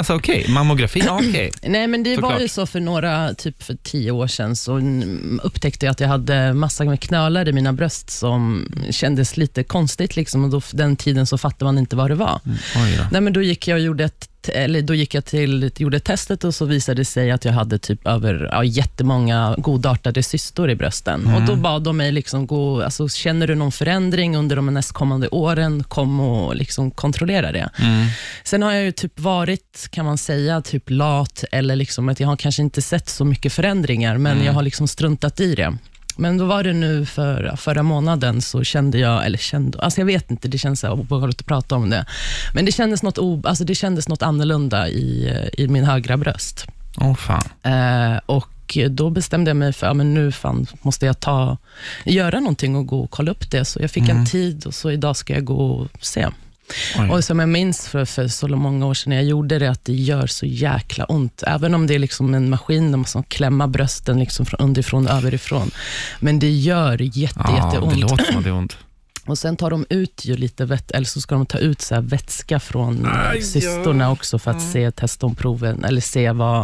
Alltså okej, mammografi, ja, okej. Nej, men det Såklart. var ju så för några, typ för tio år sedan, så mm, upptäckte jag att jag hade massa med knölar i mina bröst som kändes lite konstigt. Liksom, och då, den tiden så fattade man inte vad det var. Oj då. Nej, men då gick jag och gjorde ett eller då gick jag till, gjorde testet och så visade det sig att jag hade typ över ja, jättemånga godartade cystor i brösten. Och Då bad de mig, liksom gå, alltså, känner du någon förändring under de nästkommande åren, kom och liksom kontrollera det. Sen har jag ju typ varit, kan man säga, typ lat, eller liksom att jag har kanske inte sett så mycket förändringar, men jag har liksom struntat i det. Men då var det nu för, förra månaden så kände jag, eller kände, alltså jag vet inte, det känns obehagligt att prata om det. Men det kändes något, o, alltså det kändes något annorlunda i, i min högra bröst. Åh fan. Eh, och då bestämde jag mig för, ja, men nu fan måste jag ta, göra någonting och gå och kolla upp det. Så jag fick en tid och så idag ska jag gå och se. Oj. Och som jag minns för, för så många år sedan när jag gjorde det, att det gör så jäkla ont. Även om det är liksom en maskin, de måste klämma brösten liksom från underifrån och överifrån. Men det gör jätte, Ja, jätteont. det låter som att det är ont. Och Sen tar de ut ju lite vett, eller så ska de ta ut så här vätska från Aj, cystorna också för att se testomproven, eller se vad...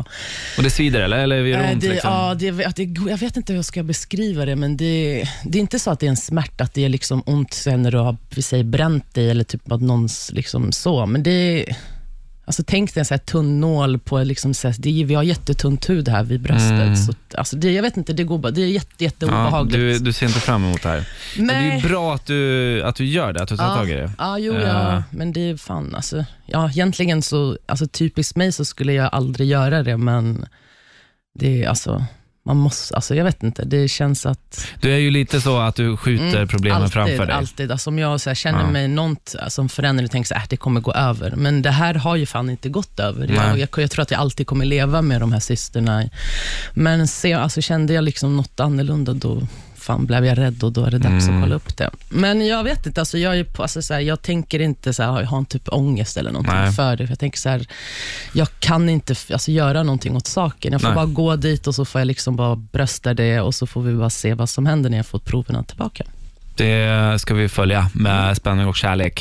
Och det svider eller? Eller gör det Eh, ont? det, liksom? ja, det, att det, jag vet inte hur jag ska beskriva det, men det, det är inte så att det är en smärta, att det är liksom ont sen när du har vi säger, bränt dig, eller typ att någons liksom så, men det Alltså tänk dig en så här tunn nål på, liksom så här, det vi har jättetunt hud här vid bröstet. Mm. Så, alltså det, jag vet inte, det, går bara, det är jätte, ja, jätteobehagligt. du, du ser inte fram emot det här. Men det är ju bra att du, att du gör det, att du tar Ja. tag i det. Ja, jo, ja, men det är fan alltså. Ja, egentligen så, alltså typiskt mig så skulle jag aldrig göra det, men det är alltså, man måste, alltså jag vet inte, det känns att... Du är ju lite så att du skjuter Mm, problemen alltid, framför dig. Alltid, alltså om jag så här, känner Ja. mig något som förändring och tänker så här, äh, det kommer gå över, men det här har ju fan inte gått över. Jag, jag, jag tror att jag alltid kommer leva med de här cysterna. Men se, alltså, kände jag liksom något annorlunda, då fan blev jag rädd och då är det dags Mm. att kolla upp det. Men jag vet inte, alltså, jag, är på, alltså, så här, jag tänker inte så här, jag har en typ ångest eller någonting Nej. för det. För jag tänker så här, jag kan inte alltså, göra någonting åt saken. Jag får Nej. bara gå dit och så får jag liksom bara brösta det och så får vi bara se vad som händer när jag får proverna tillbaka. Det ska vi följa med spänning och kärlek.